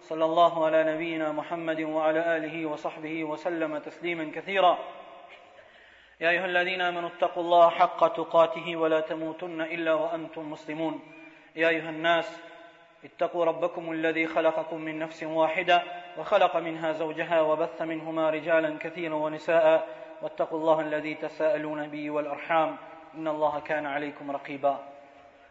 صلى الله على نبينا محمد وعلى اله وصحبه وسلم تسليما كثيرا يا ايها الذين امنوا اتقوا الله حق تقاته ولا تموتن الا وانتم مسلمون يا ايها الناس اتقوا ربكم الذي خلقكم من نفس واحده وخلق منها زوجها وبث منهما رجالا كثيرا ونساء واتقوا الله الذي تساءلون به والارحام ان الله كان عليكم رقيبا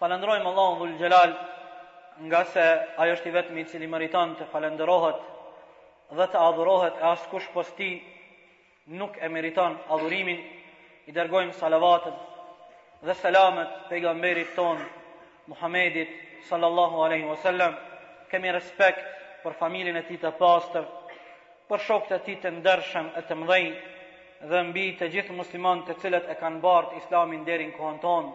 Falënderojmë Allahun Dhul Xhelal, ngase ai është i vetmi i cili meriton të falënderohet dhe të adhurohet e askush pos tij nuk e meriton adhurimin. I dërgojmë salavatet dhe selamet pejgamberit tonë Muhammedit sallallahu alaihi wasallam. Kemi respekt për familjen e tij të pastër, për shokët e tij të ndershëm e të mëdhenj dhe mbi të gjithë muslimanët të cilët e kanë bartë Islamin deri në kohën tonë.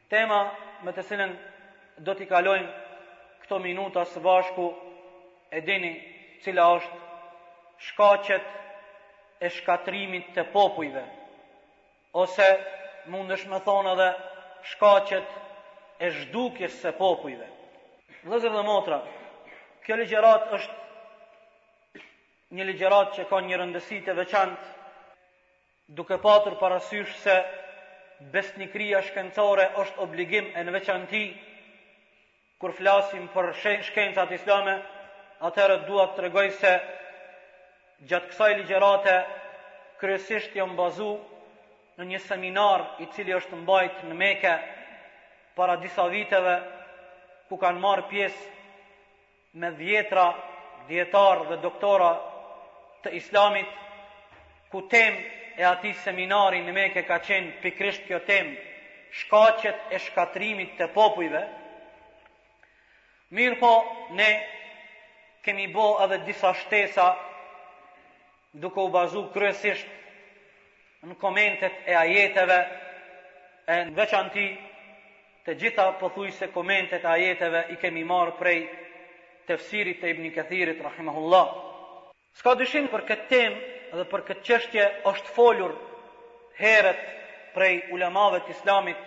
Tema me të cilën do t'i kalojmë këto minuta së bashku e dini cila është shkaqet e shkatrrimit të popujve, ose mundesh me thonë edhe shkaqet e zhdukjes së popujve. Vëllezër dhe motra, kjo ligjëratë është një ligjëratë që ka një rëndësi të veçantë Duke patur parasysh se besnikëria shkencore është obligim e në veçanti kur flasim për shkencat islame, atëherë dua të tregoj se gjatë kësaj ligjërate kryesisht jam bazu në një seminar i cili është mbajt në Mekë para disa viteve ku kanë marrë pjesë me dhjetra dijetarë dhe doktora të Islamit, ku temë e atij seminari në Mekë ka qenë pikërisht kjo temë, shkaqet e shkatrrimit të popujve. Mirëpo, ne kemi bo edhe disa shtesa duke u bazu kryesisht në komentet e ajeteve e në veçanti të gjitha pothuajse komentet e ajeteve i kemi marrë prej tefsirit të ibn Kathirit rahimahullah. S'ka dyshim për këtë temë dhe për këtë qështje është folur heret prej ulemave të islamit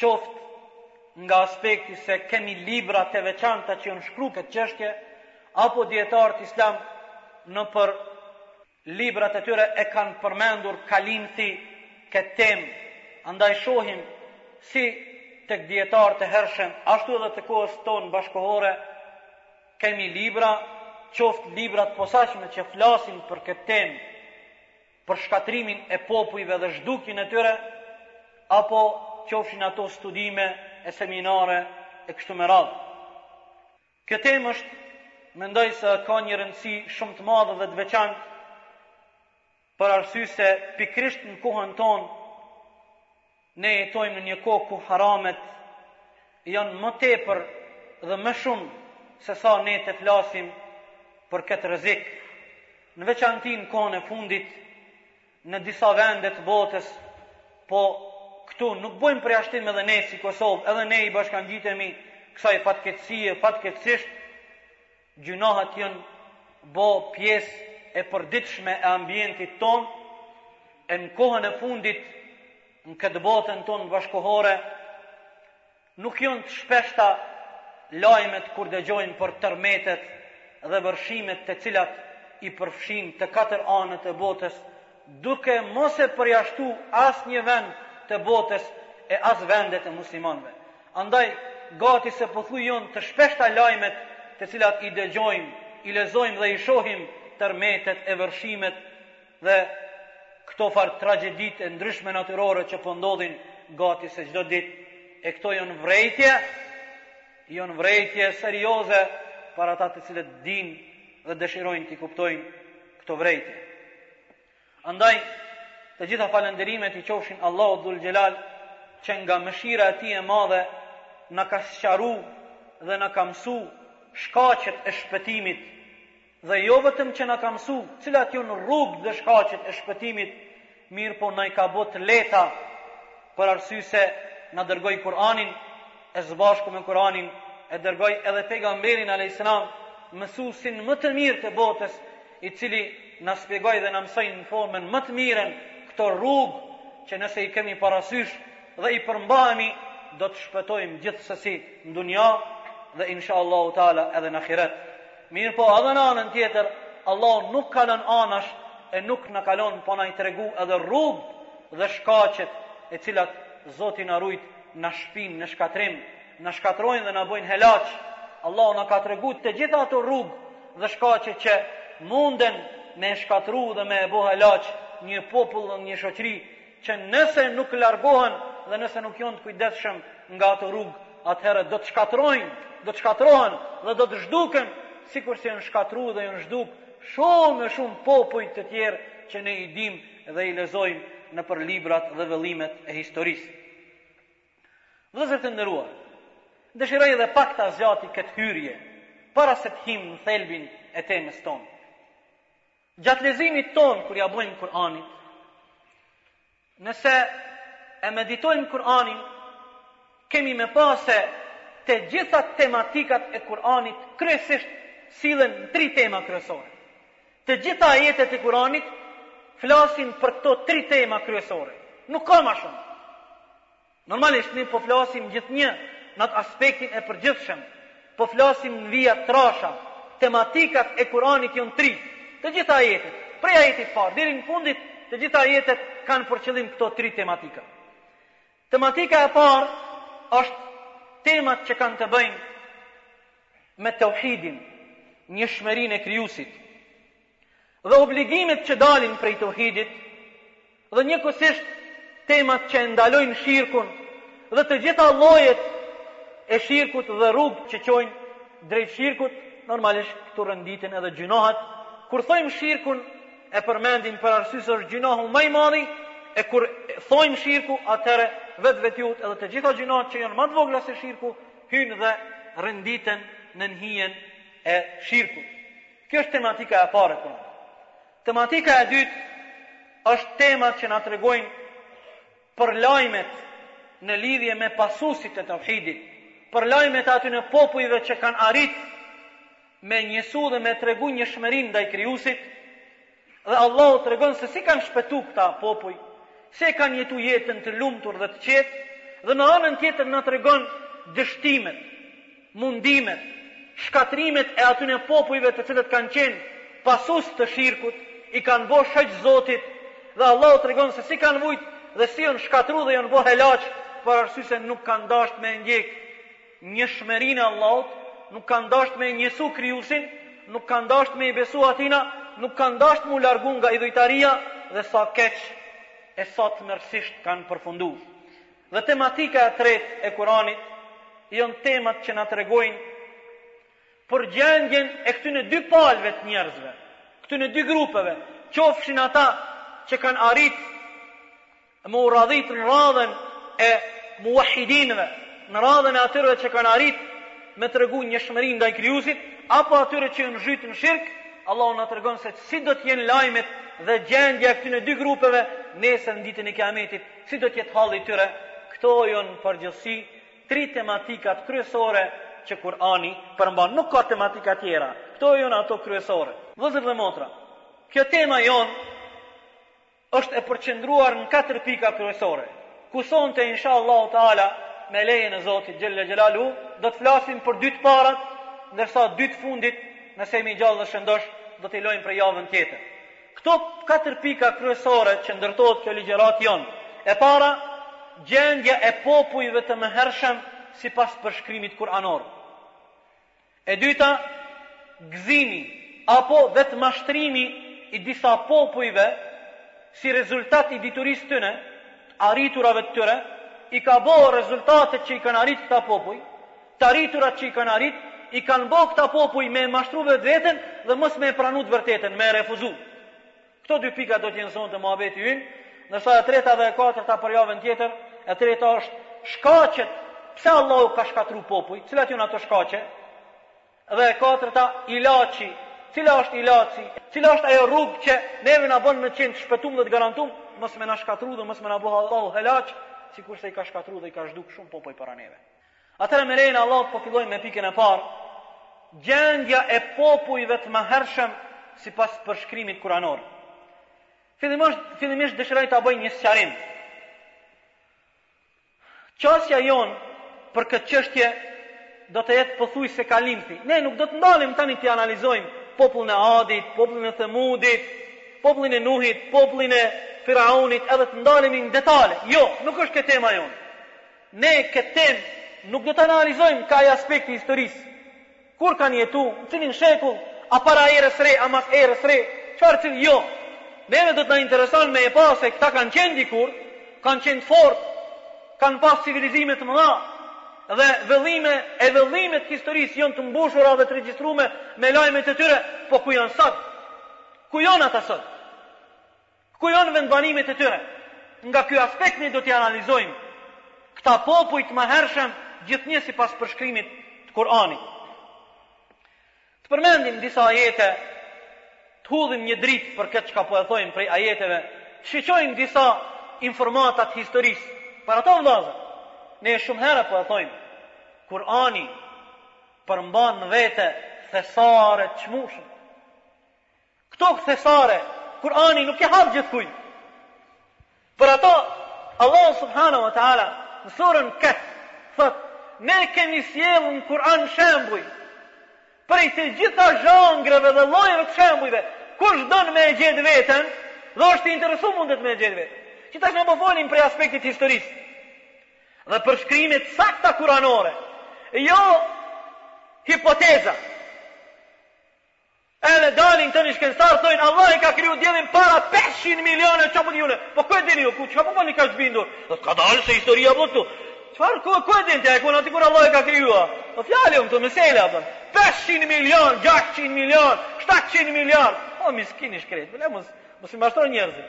qoftë nga aspekti se kemi libra të veçanta që janë shkru për këtë çështje, apo dijetarët islam nëpër librat e tyre e kanë përmendur kalimthi këtë temë, andaj shohim si tek dijetarë të hershëm, ashtu edhe të kohës tonë bashkohore, kemi libra, qoftë libra t'posaçme që flasin për këtë temë, për shkatrrimin e popujve dhe zhdukjen e tyre, apo qofshin ato studime e seminare e kështu me radhë. Kjo temë është, mendoj se ka një rëndësi shumë të madhe dhe të veçantë, për arsye se pikërisht në kohën tonë, Ne jetojmë në një kohë ku haramet janë më tepër dhe më shumë se sa ne të flasim për këtë rrezik. Në veçanti në kohën e fundit, në disa vende të botës, po këtu nuk bëjmë përjashtim edhe ne si Kosovë, edhe ne i bashkangjitemi kësaj fatkeqësie, fatkeqësisht Gjynahet janë bo pjesë e përditshme e ambientit tonë, e në kohën e fundit në këtë botën tonë bashkohore, nuk janë të shpeshta lajmet kur dëgjojmë për tërmetet dhe vërshimet të cilat i përfshin të katër anët e botës duke mos e përjashtu asnjë vend të botës e as vendet e muslimanëve. Andaj, gati se pothuj janë të shpeshta lajmet të cilat i dëgjojmë, i lexojmë dhe i shohim tërmetet e vërshimet dhe këto farë tragjeditë e ndryshme natyrore që po ndodhin gati se çdo ditë. E këto janë vrejtje, janë vrejtje serioze për ata të cilët dinë dhe dëshirojnë t'i kuptojnë këto vrejtje. Andaj, të gjitha falenderimet i qofshin Allahu Dhul Xhelal, që nga mëshira e tij e madhe, na ka sqaru dhe na ka mësu shkaqet e shpëtimit, dhe jo vetëm që na ka mësu, cilat jonë rrugët dhe shkaqet e shpëtimit, Mirëpo na i ka bo të lehta për arsy se na dërgoi Kur'anin e së bashku me Kur'anin e dërgoi edhe Pejgamberin alejhi selam mësuesin më të mirë të botës i cili na spjegoi dhe na mësoi në formën më të mirë këto rrugë që nëse i kemi parasysh dhe i përmbahemi do të shpëtojmë gjithsesi në dunja dhe inshallahu taala edhe në ahiret Mirëpo edhe në anën tjetër Allahu nuk kalon anash e nuk na kalon pa na i tregu edhe rrugët dhe shkaqet të cilat Zoti na rujt na shpijnë në shkatërrim, na shkatrojnë dhe na bëjnë helaq. Allahu na ka tregu të gjitha ato rrugë dhe shkaqe që munden me e shkatru dhe me e bo helaq një popull dhe një shoqëri që nëse nuk largohen dhe nëse nuk jonë të kujdesshëm nga ato rrugë, atëherë do të shkatërrojnë, do të shkatërrohen dhe do të zhduken, sikurse janë shkatërru dhe janë zhduk shumë e shumë popuj të tjerë që ne i dimë dhe i lexojmë nëpër librat dhe vëllimet e historisë. Vëllezër të nderuar, dëshiroj edhe pak ta zgjati këtë hyrje para se të him në thelbin e temës tonë. Gjatë leximit tonë kur ja bojmë Kur'anit, nëse e meditojmë Kur'anin, kemi me pa se të gjitha tematikat e Kur'anit kryesisht sillen në tri tema kryesore. Të gjitha ajetet e Kur'anit flasin për këto tri tema kryesore. Nuk ka ma shumë. Normalisht ne po flasim gjithnjë nat aspektin e përgjithshem, po flasim n'vija t'trasha, tematikat e Kur'anit jon tri, të gjitha ajetet, prej ajetit parë deri n'fund të gjitha ajetet kanë për qëllim këto tri tematika. Tematika e parë është temat që kanë të bëjnë me tauhidin, njëshmërinë e Krijuesit. Dhe obligimet që dalin prej Tauhidit, dhe njëkohësisht temat që e ndalojnë shirkun dhe të gjitha llojet e shirkut dhe rrugët që çojnë drejt shirkut, normalisht këtu rënditen edhe gjynahet. Kur thojmë shirkun e përmendim për arsye se është gjynahu ma i madhi, e kur thojmë shirku, atëherë vetvetiut edhe të gjitha gjynahet që jon ma t'vogla se shirku hyjnë dhe rënditen nën hijen e shirkut. Kjo është tematika e parë e punëve. Tematika e dytë është temat që na tregojnë për lajmet në lidhje me pasuesit e tauhidit, për lajmet e atyre popujve që kanë arrit me njësu dhe me tregu njëshmërinë ndaj Krijuesit, Dhe Allahu tregon se si kanë shpëtu këta popuj, si e kanë jetu jetën të lumtur dhe të qetë, dhe në anën tjetër na tregon dështimet, mundimet, shkatërrimet e atyne popujve të cilët kanë qenë pasues të shirkut, i kanë bo shoq Zotit, dhe Allahu tregon se si kanë vujt dhe si janë shkatrru dhe janë bo helaç, për arsye se nuk kanë dashtë me e ndjek njëshmërinë e Allahut, nuk kanë dashtë me e njësu krijusin, nuk kanë dashtë me i besu atina, nuk kanë dashtë m'u largu nga idhujtaria dhe sa keq e sa tmerrësisht kanë përfundu. Dhe tematika e tretë e Kuranit, janë temat që na tregojnë për gjendjen e këtyne dy palve të njerëzve, këtyne dy grupeve, qofshin ata që kanë arrit Me u radhit në radhën e Muwahhidinëve, në radhën e atyrve që kanë arrit me tregu njëshmëri ndaj Krijuesit, apo atyre që janë zhyt në shirk, Allahu na tregon se si do të jenë lajmet dhe gjendja e këtyne dy grupeve nesër në ditën e Kiametit, si do të jetë halli i tyre. Këto jon në përgjithësi tri tematikat kryesore që Kur'ani përmban. Nuk ka tematika tjera. Këto jon ato kryesore. Vëllezër dhe motra, kjo tema jonë është e përqendruar në katër pika kryesore, ku sonte insha Allahu Teala me lejen e Zotit xhelle xhelaluhu do të flasim për dy të parat, ndërsa dy të fundit, nëse jemi gjallë dhe shëndosh, do t'i lëmë për javën tjetër. Këto katër pika kryesore që ndërtohet kjo ligjëratë janë, e para, gjendja e popujve të mëhershëm sipas përshkrimit kuranor. E dyta, gëzimi apo vetëmashtrimi i disa popujve si rezultat i diturisë tyne, të arriturave të tyre, i ka bo rezultatet që i kanë arrit këta popuj, të arriturat që i kanë arrit, i kanë bo këta popuj me e mashtru vetveten dhe mos me e pranu të vërtetën, me e refuzu. Këto dy pika do të jenë sonte muhabeti ynë, ndërsa e treta dhe e katërta për javën tjetër, e treta është shkaqet pse Allahu ka shkatru popuj, cilat janë ato shkaqe? Dhe e katërta ilaçi, cili është ilaçi? Cila është ajo rrugë që neve na bën me qenë të shpëtuar dhe të garantuar, mos me na shkatru dhe mos me na bo Allahu helaç, sikurse i ka shkatru dhe i ka zhduk shumë popuj para neve. Atëherë me lejen e Allahut po fillojmë me pikën e parë, gjendja e popujve të mëhershëm sipas përshkrimit kuranor. Fillimisht, fillimisht dëshiroj ta bëj një sqarim. Qasja jonë për këtë çështje do të jetë pothuajse kalimthi. Ne nuk do të ndalemi tani t'i analizojmë popullin e Adit, popullin e Themudit, popullin e Nuhit, popullin e Firaunit, edhe të ndalemi në detale. Jo, nuk është kjo tema jonë. Ne këtë temë nuk do ta analizojmë kah aspekti i historisë. Kur kanë jetu, në cilin shekull, a para erës së re, a mas erës së re, çfarë cili, jo. Neve do të na intereson me e pa se këta kanë qenë dikur, kanë qenë të fortë, kanë pas civilizime të mëdha, dhe vëllime e vëllime të historisë janë të mbushura dhe të regjistrume me lajmet e tyre, po ku janë sot? Ku janë ata sot? Ku janë vendbanimet e tyre? Nga ky aspekt ne do t'i analizojmë këta popuj të mëhershëm gjithnjë sipas përshkrimit të Kur'anit. Të përmendim disa ajete, të hudhim një dritë për këtë çka po e thojmë prej ajeteve, të shiqojmë disa informata të historisë. Për ato vëllezër, ne shumë herë po e thojmë, Kur'ani përmban në vete thesare të çmueshme. Këto thesare Kur'ani nuk ia hap gjithkujt. Për ato Allahu subhanahu wa taala në surën Kehf thotë ne kemi sjellë në Kur'an shembuj prej të gjitha zhanreve dhe llojeve të shembujve. Kush don me e gjetë veten dhe është i interesuar mundet me e gjetë veten. Qe tash ne po folim prej aspektit historik. Dhe përshkrime t'sakta kuranore. Jo hipoteza. Edhe dalin do një shkencëtarë thojnë Allah e ka kriju diellin para pesëqind milione çka po dini ju po ku e dini ju ku çka po bëni kaq bindur do të ka dalë se historia po këtu çfarë ku ku e dinte ai ku na di kur Allah e ka krijuar po flasim këtu mesela para pesëqind milion gjashtëqind milion shtatëqind milion o miskin i shkretë po le mos i mashtro njerëzit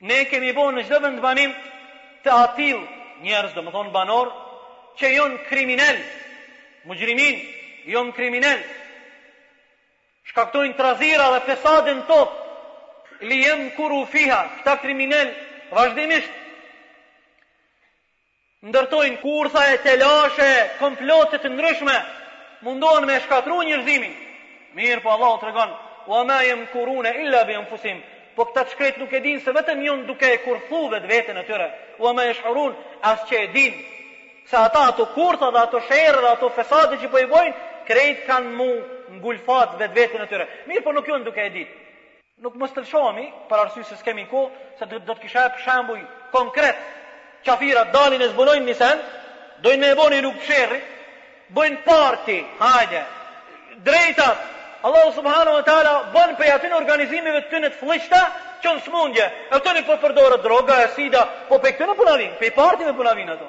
Ne e kemi bo në çdo vendbanim të atillë njerëz, domethënë banorë, që jonë kriminelë, muxhrimin, jonë kriminelë, shkaktojnë trazira dhe fesade në tokë, li jem kuru fiha, këta kriminelë, vazhdimisht, ndërtojnë kurtha e telashe, komplote të ndryshme, mundohen me e shkatrru njerëzimin. Mirpo Allahu tregon: "Wa ma yamkuruna illa bi anfusihim." Po këta të shkretë nuk e dinë se vetëm jonë duke e kurthu vetëveten e tyre. Wa ma yash'urun, as që e dinë se ata ato kurtha dhe ato sherre dhe ato fesade që po i bojnë, krejt kanë mu ngulfat vetëveten e tyre. Mirpo nuk jonë duke e ditë. Nuk mos të lëshohemi, për arsye se s'kemi kohë, se do, do të kisha jep shembuj konkretë. Qafirat dalin e zbulojnë një send, dojnë me e bo një lloj sherri, bëjnë parti, hajde, t'drejtat, Allahu subhanahu wa taala bën prej atyne organizimeve të tyre të flliqta çon smundje. E këtu një po përdoret droga, e sida, po pej këtyne punëve vijnë, pej partive po na vijnë ato.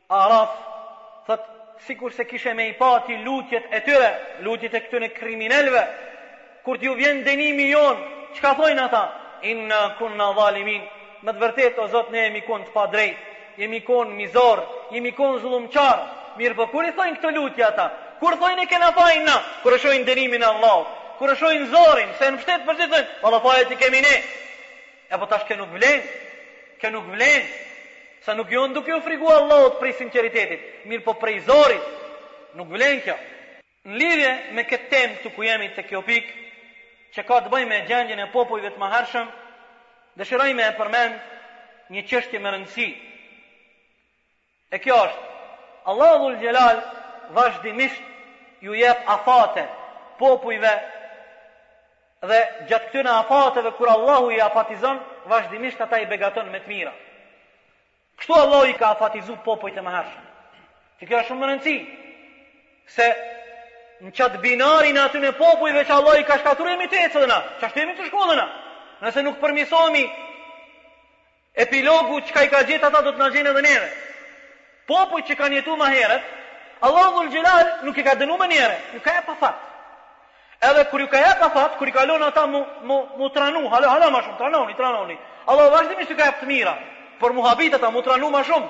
Araf, thotë, Sikurse kishe me i pa ti lutjet e tyre, lutjet e këtyre kriminelëve, kur t'ju vjen dënimi jonë, çka thojnë ata? Inna kunna zalimin, Me të vërtetë, o Zot, ne jemi kon të padrejtë, jemi kon mizorë, jemi kon zullumqarë. Mirëpo kur i thojnë këto lutje ata? Kur thojnë e kena fajin na? Kur e shohin dënimin e Allahut? Kur e shohin zorin, se janë ngushtë, po thojnë, Valla fajet i kemi ne. E po tash kjo nuk vlen. Kjo nuk vlen. Se nuk jon duke ju frigu Allahut prej sinqeritetit, mirëpo prej zorit. Nuk vlen kjo. Në lidhje me këtë temë këtu ku jemi te kjo pikë, që ka të bëjë me gjendjen e popujve të mëhershëm, dëshiroj me e përmend një çështje me rëndësi. E kjo është, Allahu Dhul Xhelal vazhdimisht ju jep afate popujve dhe gjatë këtyre afateve kur Allahu i afatizon, vazhdimisht ata i begaton me të mira. Kështu Allahu i ka afatizu popujt e mëhershëm. Që kjo është shumë me rëndësi, se në qatë binarin e atyne popujve që Allahu i ka shkatrru jemi tu ecë edhe na, qashtu jemi tu shku edhe na. Nëse nuk përmirësohemi Epilogu, Çka i ka gjetë ata do të na gjejë edhe neve. Popujt që kanë jetu ma herët, Allahu dhul xhelal nuk i ka dënu menjëherë, ju ka jep afat. Edhe kur ju ka jep afat, kur i ka lon ata mu mu mu tranu, hala hala ma shumë, tranoni, tranoni. Allahu vazhdimisht ju ka jep të mira, për mu habit ata mu tranu ma shumë.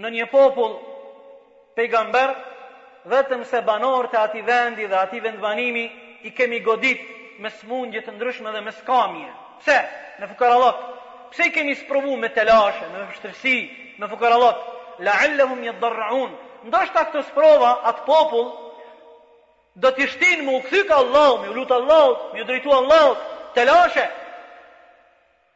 Në një popull pejgamber, vetëm se banorët e atij vendi dhe atij vendbanimi i kemi godit me sëmundje të ndryshme dhe me skamje. Pse? Me fukarallok. Pse i kemi sprovu me telashe, me vështirësi, me fukarallok? La'allahum yadarrun. Ndoshta këto sprova atë popull do të shtin me u kthy ka Allahu, me lut Allahu, me drejtu Allahu, telashe.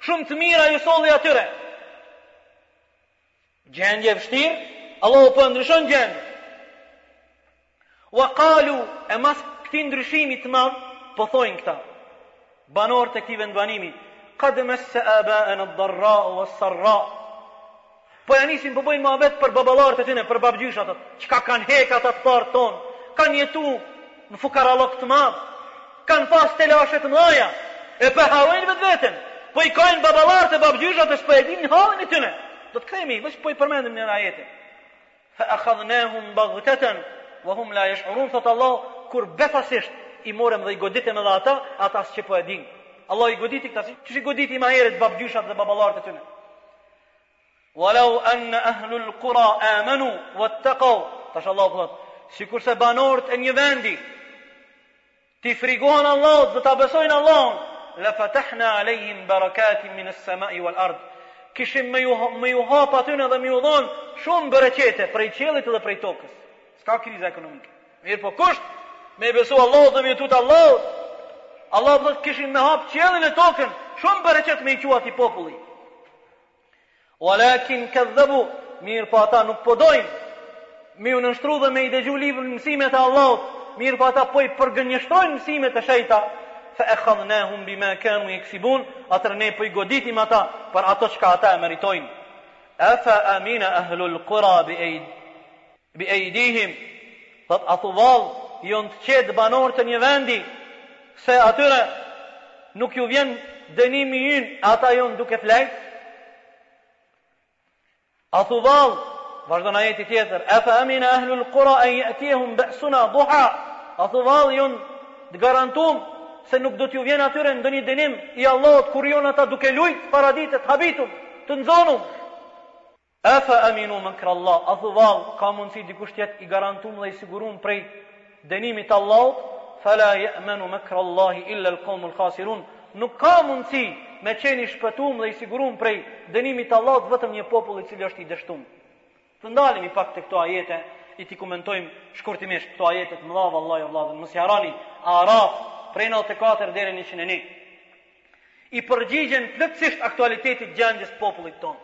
Shumë të mira ju solli atyre. Gjendje e vështirë, Allahu po e ndryshon gjendjen. Wa qalu e mas këtij ndryshimi të madh po thojnë këta. Banorët e këtij vendbanimi, qad massa aba'ana ad-darra was-sarra. Po ja nisin po bëjnë muhabet për baballarët e tyne, për babgjyshat, çka kanë hekë ata të parët tonë, kanë jetu në fukarallok të madh, kanë pas telashe të mëdhaja, e po e harrojnë vetveten, po i kajnë baballarët e babgjyshat e s'po e dinë hallin e tyne. Do të kthehemi, veç po i përmendim ajetet. Fa akhadhnahum baghtatan wa hum la yash'urun thot Allahu befasisht i morëm dhe i goditem edhe ata, ata s'po e dinë. Allah i goditi këta si, çish i goditi më herët babgjyshat dhe baballarët e tyre. Walau an ahlul qura amanu wattaqu. Tash Allahu po thotë, sikurse banorët e një vendi t'i frigohen Allahut dhe ta besojnë Allahun, la fatahna alehim barakatin min as-sama'i wal ard. Kishim me ju hap atyne dhe me ju dhon shumë bereqete prej qiellit dhe prej tokës. S'ka kriza ekonomike. Mirëpo kusht me i besu Allahut dhe me ju tutë Allahut, Allahu po thot kishim me hapë qiellin e tokën, shumë bereqet me i çu atij populli. Walakin kedhebu, mirëpo ata nuk po dojnë, me ju nënshtru dhe me i degju librin, mësimet e Allahut, mirëpo ata po i përgënjeshtrojnë mësimet e shejta, fa e khadhnehum bima kanu jeksibun, atër ne po i goditim ata për atë çka ata e meritojnë. Afa amina ahlul kura bi ejd, Bi eidihim, thot a thu vallë jon të qetë banorët e një vendi, se atyre nuk ju vjen dënimi ynë e ata jon duke flejt? A thu vallë, vazhdon ajeti tjetër, efa amina ahlul kura en jetihum besuna duha, a thu vallë jon të garantum se nuk do t'ju vjen atyre ndonjë dënim i Allahut kur jon ata duke lujt paraditet t'habitum të nxonum. Afa aminu makra Allah, a thu vallë, ka mundësi dikush të jetë i garantumë dhe i sigurumë prej denimit të Allahut? Fela je'menu makra Allahi illa al-qawmu al-khasirun, nuk ka mundësi me qenë i shpëtumë dhe i sigurumë prej denimit të Allahut vetëm një popull i cili është i dështumë. Të ndalemi pak te këto ajete, e t'i komentojmë shkurtimisht këto ajete të mëdha, vallahi o vllazën, mos ja harroni, Araf, prej 94 deri në 101. i përgjigjen plotësisht aktualitetit gjendjes popullit tonë.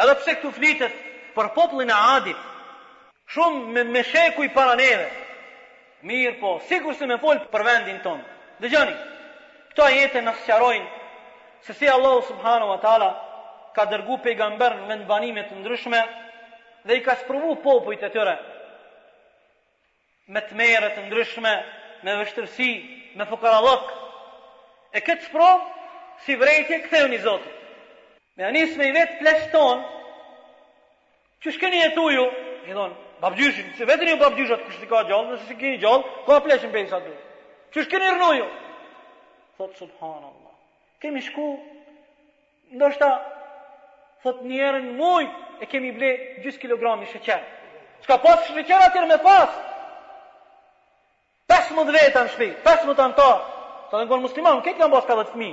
Edhe pse këtu flitet për popullin e Adit, shumë me, me shekuj para neve, mirëpo, sikurse me folë për vendin tonë. Dëgjoni, këto ajete na sqarojnë se si Allahu subhanu wa ta'ala ka dërgu pejgamber në vendbanime të ndryshme dhe i ka sprovu popujt e tyre. me tmerre të ndryshme, me vështirësi, me fukarallëk, e këtë sprovë si vërejtje kthehuni Zotit. Me ja nis me i vet pleqtë tonë, qysh keni jetu ju, i thonë, babgjyshin, vetni ju babgjyshat, kush i ka gjallë, nëse s'i kini gjallë, ka pleqën për i sa dy. Qysh keni rrnu ju? Thotë, subhanallah, kemi shku Ndoshta thot një herë në muj e kemi ble gjysë kilogrami sheqer. S'ka pas sheqer atëherë me pas? 15 veta në shpi, 15 antar. Se edhe jon konë musliman, kta kanë pas ka dhetë fmi.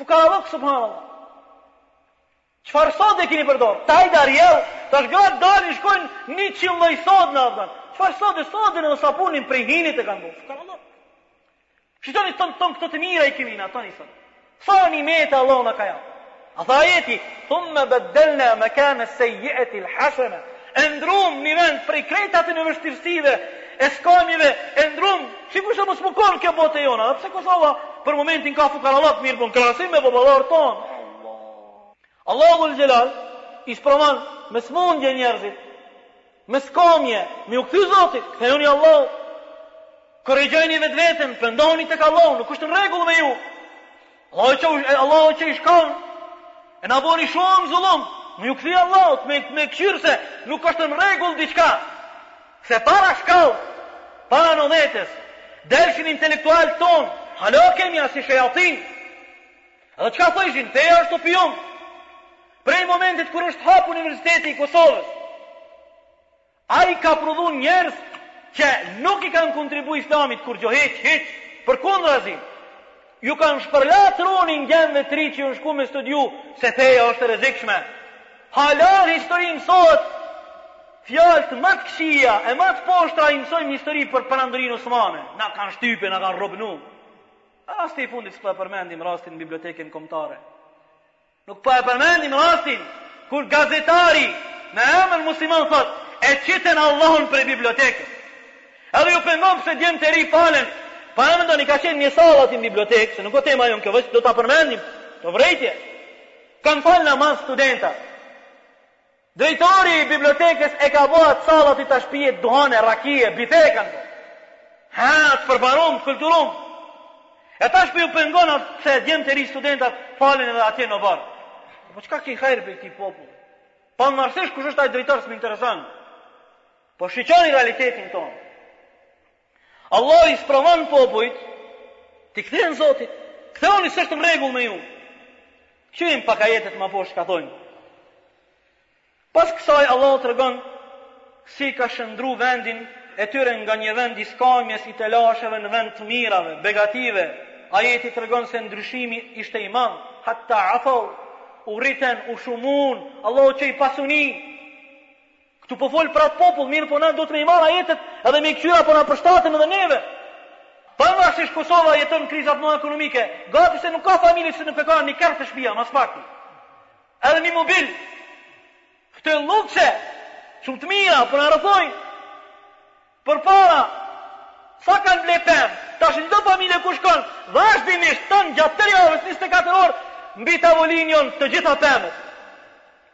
Fukarallëk, subhanallah. Çfarë sode kini përdor? Tajd e Ariel, tash gratë dalin, shkojnë njëqind lloj sode në avdan. Çfarë sode, sodën edhe sapunin prej hinit e kanë bërë? Fukarallëk. Shikoni tonë, tonë këto të mira i kemi na tani son. Sa nimete Allahu na ka ja. A tha ajeti, thumma badalna makana sayyi'ati al-hasana. E ndrrum ni vend prej krejt atyne vështirësive, e skamjeve, e ndrrum, sikurse mos me kon kjo botë e jona, edhe pse Kosova për momentin ka fukarallëk mirëpo n'krahasim me baballarët tonë. Allah. Allahu al-Jalal i sprovon me smundje njerëzit. Me skamje, me ju kthy Zotit, kthehuni Allahut. Korrigjojeni vetveten, pendohuni tek Allahu, nuk është në rregull me ju. Allahu që Allahu që i shkon. E na bëni shumë zullum. Me ju kthy Allahut me me këqyr se, nuk është në rregull diçka. Se para shkall, para nondhetës, delshin intelektualt tonë, hala kemi asi shejatin, edhe çka thojshin, feja është opium, Prej momentit kur është hap Universiteti i Kosovës, ai ka prodhu njerëz që nuk i kanë kontribu islamit kurgjo hiç, hiç, përkundrazi, ju kanë shpërla trunin djemve të ri që jon shku me studiu, se feja është e rrezikshme. Hala n'histori mësohet, fjalët ma të këqija e ma të poshtra i mësojmë histori për Perandorinë Osmane. Na kanë shtyp, na kanë robnu. Rasti i fundit s'po e përmendim rastin në bibliotekën komtare. Nuk po e përmendim rastin kur gazetari me emër musliman thot e qiten Allahun prej bibliotekës. Edhe ju pengon se djemt e ri falen. Pa mendoni ka qenë një sallë aty në bibliotekë, se nuk o tema jonë kjo, veç do ta përmendim. Të vrejtje. Kan fal namaz studenta. Drejtori i bibliotekës e ka bo te sallat e tash pijet duhan e raki, bife kanë bo. Haa, të përparum, të kulturum. E tash po ju pengon pse djemtë e ri studentat falen edhe atje në bar. Po çka ke hajër prej këtij popull? Pavarësisht kush është ai drejtor s'më intereson. Po shiqoni realitetin tonë. Allahu i sprovon popujt t'i kthehen Zotit. Ktheoni s'është në rregull me ju. Kqyrim pak ajetet ma poshtë çka thojnë. Pas kësaj Allahu tregon si e ka shëndrru vendin e tyre nga një vend i skamjes i telasheve në vend të mirave, begative. Ajeti tregon se ndryshimi ishte i madh, hatta afau u rriten, u shumun, Allahu çoi pasuni. Këtu po fol për atë popull, mirëpo na duhet me i marr ajetet edhe me i kqyr a po na përshtaten edhe neve. Pavarësisht Kosova jeton krizat ma ekonomike, gati se nuk ka familje që nuk e ka ni kerr te shpia, më s'pakti. Edhe ni mobil. Këto lukse, shumë të mira, po na rrethojnë. Përpara sa kanë ble pemë, tash çdo familje ku shkon, vazhdimisht tan gjatë tërë javës njëzet e katër orë mbi tavolinë jon të gjitha pemët.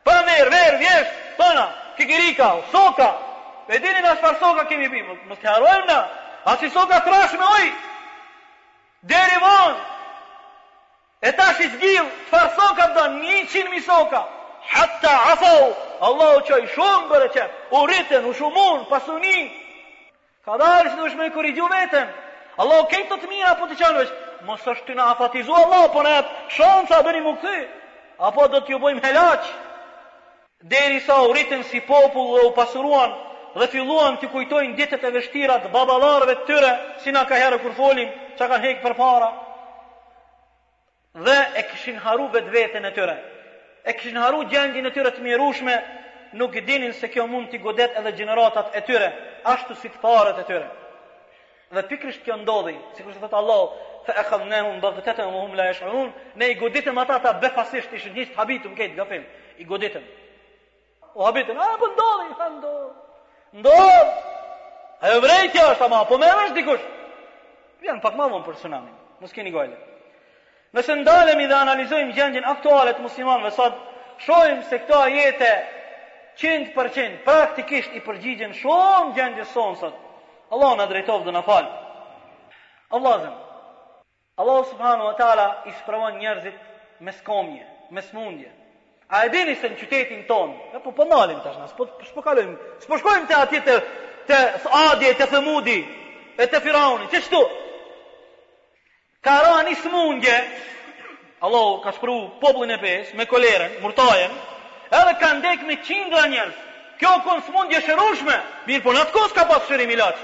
Pranverë, verë, vjesht, tona, kikirika, soka. E dini, na çfarë soka kemi pi, mos të harrojmë na. Asi soka trash me ujë. Deri vonë. E tash i zgjedh çfarë soka don, njëqind mijë soka. Hatta afau, Allah u çoi shumë bereqet, u rritën, u shumun, pasuni. Kadalë, që duhesh me i korrigju veten. Allahu krejt këto të mira po t'i çon veç. Mos është tu na afatizu Allah, po na jep shansa hala me u kthy. Apo do t'ju bojmë helaq. Derisa u rritën si popull dhe u pasuruan dhe filluan t'i kujtojnë ditët e vështira të baballarëve të tyre, si na kaherë kur folim, ça kanë hekë përpara, dhe e kishin harru vetveten e tyre. E kishin harru gjendjen e tyre të mjerushme, nuk dinin se kjo mund t'i godet edhe gjeneratat e tyre, ashtu si të parët e tyre. Dhe pikërisht kjo ndodhi, sikurse thotë Allahu, fa akhadnahum baghtatan wa hum la yash'urun, ne i goditëm ata ata befasisht, i shihshe t'habitum krejt gafil, i goditëm. U habitën, a po ndodhi, ha ndodh. Ndodh. Ajo vërejtja është ama, pa merr vesh dikush. Vjen pak ma vonë për tsunami. Mos keni gajle. Nëse ndalemi dhe analizojmë gjendjen aktuale të muslimanëve sot, shohim se këto ajete qind për qind praktikisht i përgjigjen shumë gjendjes sonë sot. Allahu na drejtoftë dhe na falë. O vllazën, Allahu subhanahu wa taala i sprovon njerëzit me skomje, me smundje. A e dini se në qytetin ton, e po po ndalim tash na, s'po s'po kalojmë, s'po shkojmë te atje te te Adi, te Themudi, e te Firauni, ç'është? Ka ra ni sëmundje, Allahu ka shpru popullin e fesë me koleren, murtajen, edhe ka dek me qindra njerëz. Kjo u kon sëmundje e shërushme, mirë po në atë kohë s'ka pas shërim ilaç.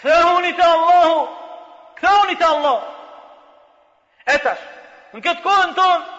Kthehuni te Allahu, kthehuni te Allahu. E tash, në këtë kohën tonë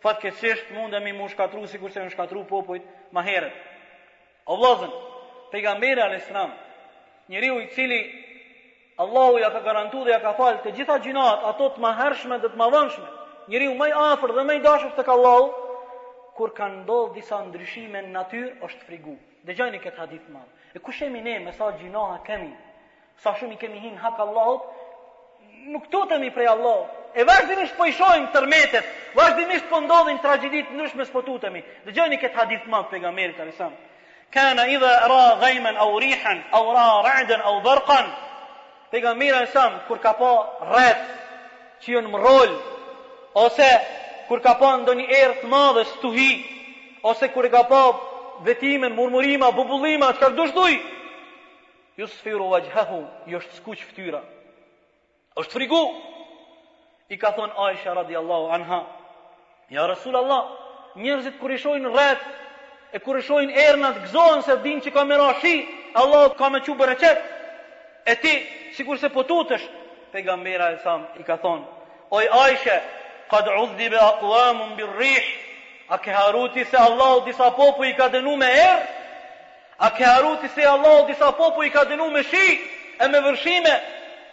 Fatkeqësisht mundemi mu shkatru sikurse u shkatru popujt ma heret. O vllazën, pejgamberi a.s. Njeriu i cili Allahu ja ka garantu dhe ja ka falë të gjitha gjinahat ato të ma hershme dhe të ma vonshme. Njeriu ma i afër dhe ma i dashur tek Allahu, kur kanë ndodhë disa ndryshime në natyrë, është frigu. Dëgjojeni këtë hadith të madh. E kush jemi ne me sa gjinaha kemi? Sa shumë i kemi hinë n'hak Allahut, nuk tutemi prej Allahut. E vazhdimisht po i shohim tërmetet, vazhdimisht po ndodhin tragjedi të ndryshme s'po tutemi. Dëgjoni këtë hadith të madh pejgamberit alayhis salam. Kana idha ra ghayman aw rihan aw ra ra'dan aw barqan. Pejgamberi alayhis salam kur ka pa retë që janë mrol ose kur ka pa ndonjë erë të madhe stuhi ose kur e ka pa vetimën murmurima bubullima çka dush thuj Yusfiru wajhahu, i është skuq fytyra. Është frigu. I ka thon Aisha radiallahu anha, Ja Rasul Allah, njerëzit kur i shohin retë e kur i shohin ernat gëzohen se e dinë që ka me ra shi, Allahu ka me çu bereqet. E ti, sikur se po tutesh, pejgamberi alayhis salam i ka thon, Oj Aisha, qad udhdhiba aqwamun bir-rih, a ke harru ti se Allahu disa popuj i ka dënu me erë? A ke harru ti se Allahu disa popuj i ka dënu me shi e me vërshime?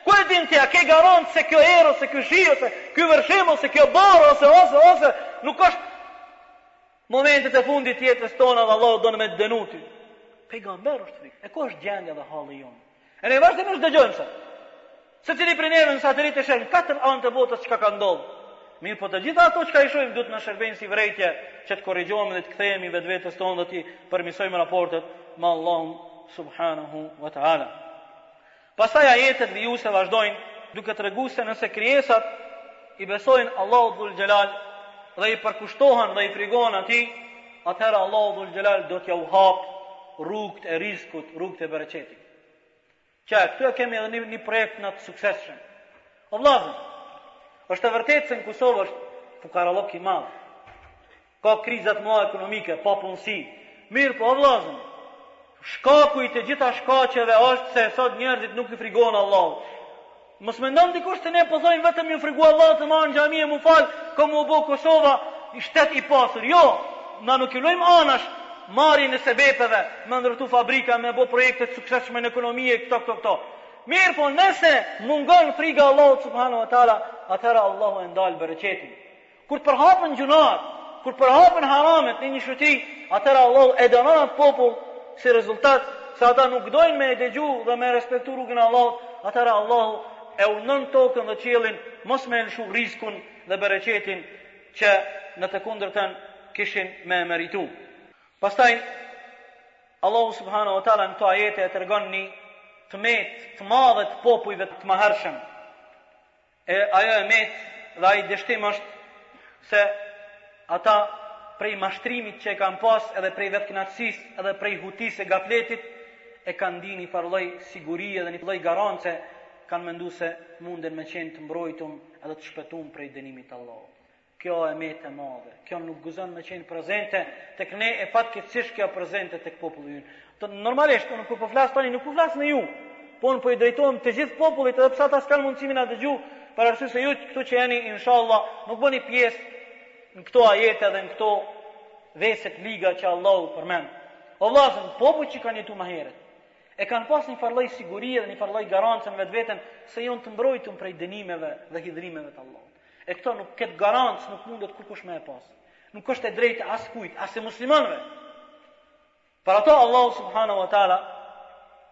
Ku e din ti, a ke garancë se kjo erë ose ky shi ose ky vërshim ose kjo borë ose ose ose nuk është momentet e fundit të jetës tona dhe Allahu don me të dënu ty? Pejgamberi është frikë. E ku është gjendja dhe halli jonë? E ne vazhdimisht dëgjojmë se secili prej neve në satelit e sheh n'katër anë të botës çka ka ndodhur. Mirëpo të gjitha ato çka i shohim duhet të na shërbejnë si vërejtje që të korrigjohemi dhe të kthehemi vetvetes tonë dhe t'i përmirësojmë raportet me Allahun subhanahu wa taala. Pastaj ajetet vijuese vazhdojnë duke treguar se nëse krijesat i besojnë Allahut Dhul Xhelal dhe i përkushtohen dhe i frigohen atij, atëherë Allahu Dhul Xhelal do t'jau hap rrugët e rizkut, rrugët e bereqetit. Qe këtu e kemi edhe një, një projekt të suksesshëm. O vllazën, është e vërtetë se në Kosovë është fukarallok i madh. Ka kriza të mëdha ekonomike, papunësi. Mirëpo, o vëllazën, shkaku i të gjitha shkaqeve është se sot njerëzit nuk i frigohen Allahut. Mos mendon dikush se ne po thojmë vetëm me ju frigu Allahut me ardhë në xhami e m'u fal, ka m'u bë Kosova ni shtet i pasur. Jo, na nuk i lojmë anash marrjen e sebepeve, me ndërtu fabrika, me bë projekte të suksesshme në ekonomi e këto këto këto. Mirëpo nëse mungon friga Allahut subhanahu wa taala, atëhera Allahu e ndal bereqetin. Kur të përhapen gjunahet, kur përhapen haramet në një shoqni, atëhera Allahu e dënon atë popull si rezultat se ata nuk dojnë me e dëgju dhe me e respektu rrugën e Allahut, atëhera Allahu e urdhnon tokën dhe qiellin mos me lëshu rizkun dhe bereqetin që në të kundërtën kishin me e meritu. Pastaj, Allahu subhanahu wa ta'ala në këto ajete e tregon një të metë të madhe të popujve të mahershëm. E ajo e metë dhe ai dështim është se ata prej mashtrimit që e kanë pas edhe prej vetëkënaqësisë edhe prej hutisë e gafletit e kanë ndi një farë lloj sigurie dhe një lloj garance kanë mendu se munden me qenë të mbrojtum edhe të shpetum prej dënimit të Allahut. Kjo e metë e madhe, kjo nuk guzon me qenë prezente tek ne e fatkeqësisht kjo prezente tek populli ynë. Normalisht unë kur po flas tani nuk po flas me ju, po unë po i drejtohem të gjithë popullit edhe pse ata s'kanë mundësi me na dëgju, për arsye se ju këtu që jeni inshallah nuk bëni pjesë në këto ajete dhe në këto vese të liga që Allahu i përmend. O vllazën, popujt që kanë jetuar më herët, e kanë pas një farloj sigurie dhe një farloj garance në vetveten se jonë të mbrojtun prej dënimeve dhe hidhërimeve të Allahut. E këto nuk këtë garancë nuk mundet kurkush me e pas. Nuk është e drejtë askujt, as e muslimanve. Për ato Allahu subhanahu wa ta'ala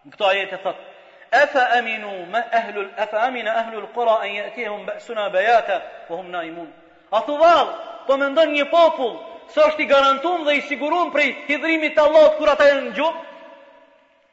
në këto ajete thotë Efa aminu me ehlul, efa amina ehlul kura en jetijehum besuna bejaten ve hum naimun. A thu vallë, po mendon një popull se është i garantum dhe i sigurum prej hidhërimit të Allahut kur ata janë në gjumë?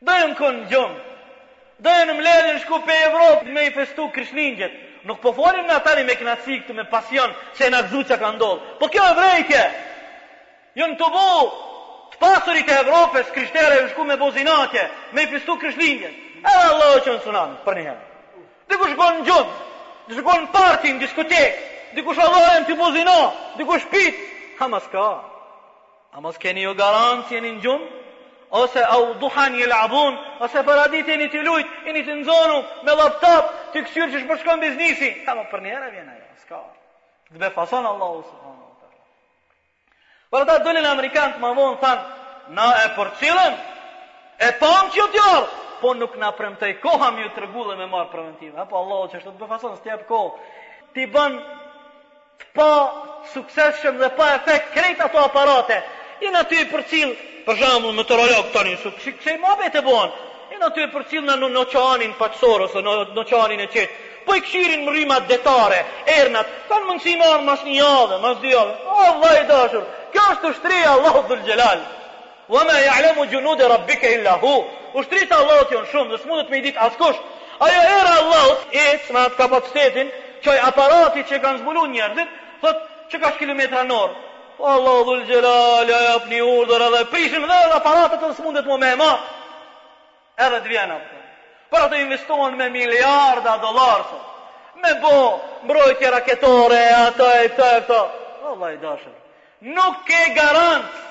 Do jon kon n'gjum. Do jon mbledh, jon shku pej Evrope me i festu Krishtlindjet. Nuk po folim na tani me kënaqësi këtu me pasion se jena gëzu ça ka ndodh. Po kjo o vërejtje. Jon tubu të pasurit e Evropës krishtere jon shku me bo zina edhe, me i festu Krishtlindjet. Edhe Allahu e çon tsunamin për një herë. Dikush o kon n'gjum. Dikush o kon n'party në diskotekë. Dikush o varen tu bo zina. Dikush tu pi. Ama s'ka. A mos keni ju garancë jeni në gjumë? Ose au duhan jel'abun, ose paradite jeni tu lujt, jeni tu nxonë, me laptop, tu kqyrë qysh po shkon biznisi. Ha, menjëhera vjen ajo, s'ka. Të befason Allahu subhanu. Pastaj dulën amerikanët më vonë, thanë, na e përcollëm, e pamë qi është tu ardhë, po nuk na premtoj koha me ju tregu dhe me marr preventive. A po Allahu që është të befason, s'të jap kohë. Ti bën të pasuksesshëm dhe pa efekt krejt ato aparate janë aty përcjell për shembull meteorolog tani kështu kështu kështu muhabete bëhen janë aty përcjell në në oqeanin paqësor ose në në oqeanin e qetë po i kqyrin rrymat detare ernat kanë mundësi me ardhë mas një javë mas dy javë o vllai i dashur kjo është ushtria e Allahut dhul xhelal Wa ma ya'lamu junude rabbike illa hu, Ushtritë e Allahut janë shumë dhe s'mundet me i ditë askush. Ajo era e Allahut, ec me atë kapacitetin që ai aparati që e kanë zbulun njerëzit, thotë që kaq kilometra në orë. Po Allahu dhul xhelali, ai jap një urdhër edhe prishin dhe edhe aparatet edhe s'mundet më me e mat. Edhe të vjen era. Por ato investohen me miliarda dollarë sot. Me bo mbrojtje raketore e ato e këto e këto. O vla i dashur. Nuk ke garancë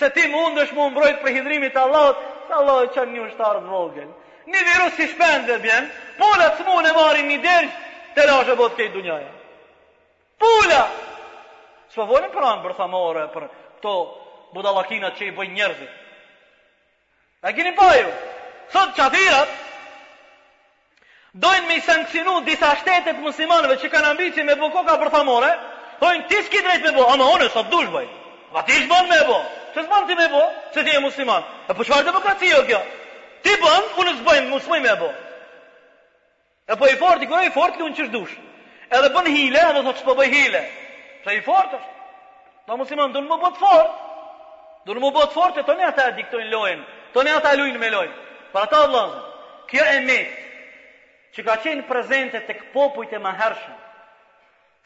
se ti mundesh mu mbrojt prej hidhrimit të Allahut, se Allah e çon një ushtar të vogël. Një virus të shpendëve bjen, pulat smuhen e marrin një dergjë, telashe bohet krejt dunjaja. Pula! S'po folim për armë bërthamore, për këto budalakinat që i bëjnë njerëzit. E kini pa ju? Sot qafirat dojnë me i sanksionu disa shtete të muslimanëve që kanë ambici me bo koka bërthamore, thojnë ti s'ki drejt me bo, ama une sa të dush boj. Ama ti s'bon me bo, se s'bën ti me bo, se ti je musliman. E po çfarë demokracie o kjo? Ti bën, une s'boj, s'boj me bo. E po i fortë ai që o i fortë lun qysh dush. Edhe bën hile, edhe thotë s'po bëj hile. Se i fortë është. Ta muslimanët dun m'u bo të fortë. Dun m'u bo të fortë tani ata e diktojnë lojën. Tani ata lujnë me lojën. Për ata vllazën. Kjo e metë që ka qenë prezente tek popujt e mëhershëm.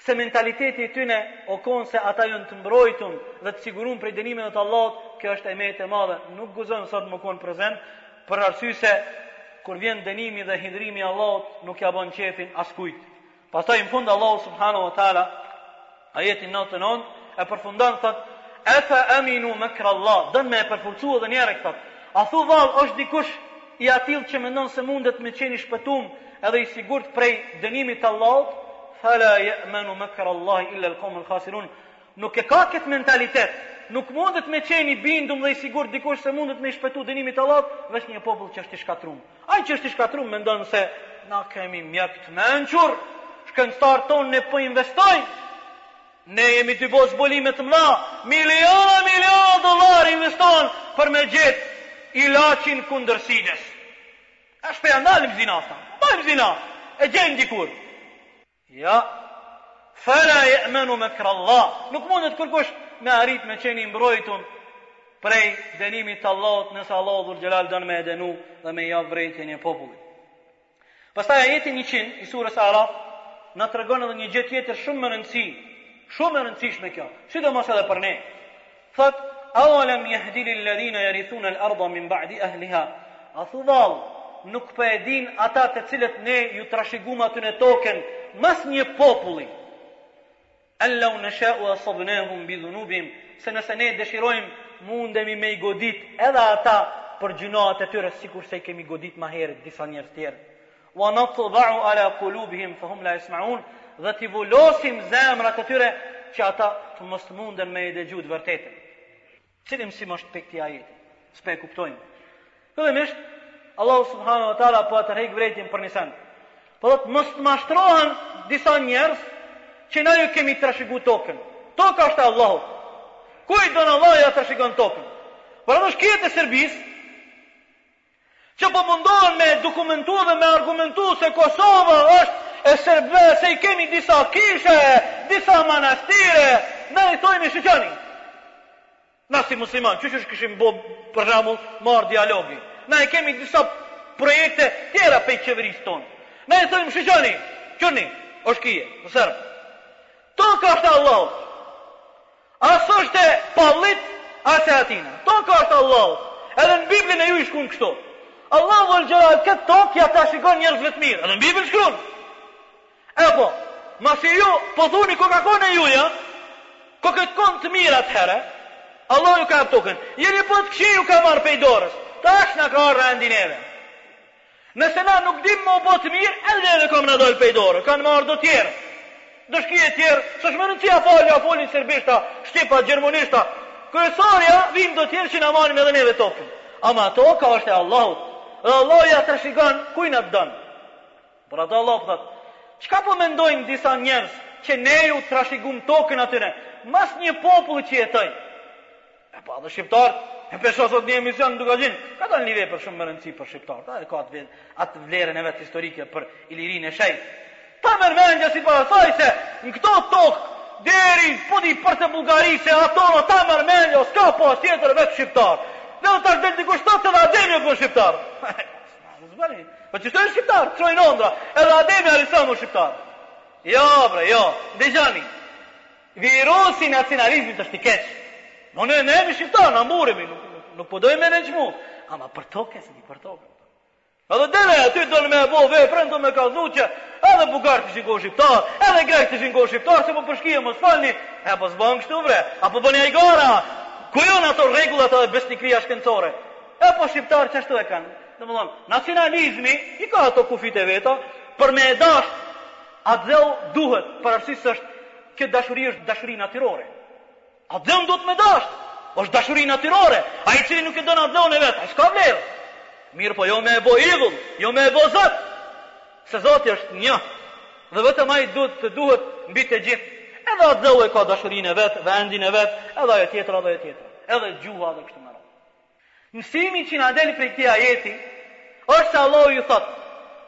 Se mentaliteti i tyne o kon se ata jon të mbrojtun dhe të sigurun prej denimeve të Allahut, kjo është e metë e madhe, nuk guxon sot me kon prezent, për arsye se kur vjen denimi dhe hidhrimi i Allahut nuk ia bën qefin askujt. Pastaj në fund Allahu subhanahu wa taala ajetin 99 e përfundon thot Efa aminu makra Allah, don me e përforcu dhe një herë thot. A thu vallë është dikush I atillë që mendon se mundet me qenë i shpëtum edhe i sigurt prej dënimit të Allahut, fela ya'manu makra Allahi illa al-qawmul khasirun, nuk e ka këtë mentalitet, nuk mundet me qenë i bindum dhe i sigurt dikush se mundet me i shpëtu dënimit të Allahut, veç një popull që është i shkatrum. Ai që është i shkatrum mendon se na kemi mjek të mençur, shkencëtarët tonë ne po investojmë Ne jemi tu bo zbulime të mëdha, miliona miliona dollarë investohen për me gjet ilaçin kundër sides. A s'po ja ndalim zinatë? Bëjmë zina, e gjejmë dikur. Ja, fela jemenu mekrallah, nuk mundet kurkush me arrit me qenë i mbrojtun prej denimit të Allahut nëse Allahu dhul xhelal don me e denu dhe me ia vrejt një populli. Pastaj ajeti njëqind i surës A'raf na tregon edhe një gjë tjetër shumë me rëndësi, shumë e rëndësishme kjo, sidomos edhe për ne. Thotë: "Awalam yahdi lilladhina yarithuna al-ardha min ba'di ahliha" A thu vallë, nuk po e dinë ata të cilët ne ju trashigum atyne tokën mas një populli? En lau nesha'u asabnahum bi dhunubihim, se nëse ne dëshirojmë mundemi me i godit edhe ata për gjynat e tyre sikurse i kemi godit ma herët disa njerëz tjerë. Wa natba'u ala kulubihim fa hum la yasma'un, dhe t'i vulosim zemrat e tyre që ata të mos munden me e dëgju të vërtetën. Cili mësim është pej këtij ajeti? S'pe kuptojmë. Fillimisht, Allahu subhanahu wa taala po e tërheq vërejtjen për një sen. Po do të mos të mashtrohen disa njerëz që na ju kemi trashigu tokën. Toka është e Allahut. Kuj don Allahu ja trashëgon tokën. Për atë shkijet e Serbisë, që po mundohen me dokumentu dhe me argumentu se Kosova është e serbëve se i kemi disa kishe, disa manastire, na i thojmë shiqoni. Na si musliman, qy qysh kishim bo për shembull marrë dialogi. Na i kemi disa projekte tjera pej qeverisë tonë. Na i thojmë shiqoni, kqyrni, o shkije, serbë. Toka është e Allahut. As s'është e Palit, as e Atina. Toka është e Allahut. Edhe në Biblën e juj shkruan kështu. Allahu dhul Xhelal këtë tokë ja trashëgon njerëzve të mirë. Edhe në Biblën shkruan. E po, masi ju po thoni koka kon e juja, kokit kon të mirë atëherë, Allahu ju ka jap tokën. Jeni bo të këqij ju ka marr pej dorës. Tash na ka ardh rendi neve. Nëse na nuk dimë me u bo të mirë, edhe neve ka me na dalë pej dore, kanë me ardhë do tjerë. Do shkije tjerë, s'është me rëndësi a folin, a folin serbisht, a shqip, a gjermonisht, a. Kryesorja, vijnë do tjerë që na marrin edhe neve tokën. Ama toka është e Allahut. Dhe Allahu ja trashëgon kujna të don. Për atë Allahu po thotë, Çka po mendojnë disa njerëz që ne ju trashigum tokën atyne, mas një populli që jetoi. E po edhe shqiptarët, e pashë sot një emision në Dukagjin, ka dalë një vepër shumë me rëndësi për shqiptarët, e ka atë, vel, atë vlerën e vetë historike për Ilirinë e Shejtë. Ta merr mendja sipas asaj se në këto tokë, deri po di përtej Bullgarie se ato në ta merr mendja, o s'ka pas tjetër veç shqiptar. Dhe dhe tash del dikush thot se edhe Ademi o kanë shqiptar. Po qështu jonë shqiptarët, qështu jonë ondrra, edhe Ademi alejhi selam o shqiptar. Jo, bre, jo, dëgjoni, Virusi i nacionalizmit është i keq. Po ne, ne jemi shqiptarë, na mburremi, nuk, nuk, nuk po dojmë me ndryshu. Ama për to kesë, s'e di për to. Edhe dele aty don me e bo veprën, don me kallzu që edhe bullgarët ishin kon shqiptar, edhe grekët ishin kon shqiptar, se po rrëshqet më falni, e po s'bohet kështu bre, a po bën hajgare, ku jon ato rregullat edhe besnikria shkencore, e po shqiptar qashtu e kanë, domethënë, nacionalizmi, i ka ato kufit e veta, por me e dasht, atdheun duhet, për arsye se është kjo dashuri është dashuri natyrore. Atdheun duhet me dashtë. Është dashuri natyrore. Ai i cili nuk e don atdheun e vet, ai s'ka vlerë. Mirëpo jo me e bo idhull, jo me e bo zot. Se Zoti është një. Dhe vetëm ai duhet të duhet mbi të gjithë. Edhe atdheu e ka dashurinë e vet, vendin e vet, edhe ajo tjetra, edhe ajo tjetra. Edhe gjuha edhe kështu me radhë. Mësimi që na del prej këtij ajeti është se Allahu ju thotë,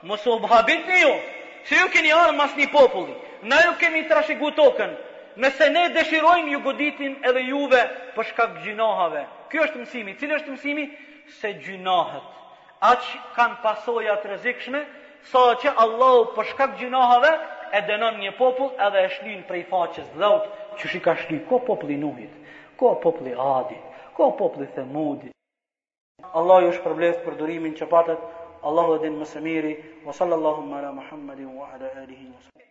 Mos u habitni ju, se ju keni ardhur mas një populli, na ju kemi trashigu tokën, nëse ne dëshirojmë ju goditim edhe juve për shkak gjynahave. Ky është mësimi. Cili është mësimi? Se gjynahet Aq kanë pasoja të rrezikshme, sa që Allahu për shkak gjynaheve e dënon një popull edhe e shlyn prej faqes dheut, qysh i ka shly kur populli Nuhit, kur populli Adit, kur populli Themudit. Allahu ju shpërbleftë për durimin që patët, Allahu e din më së miri, wa sallillahumma ala Muhammedin wa ala alihi wa sallam.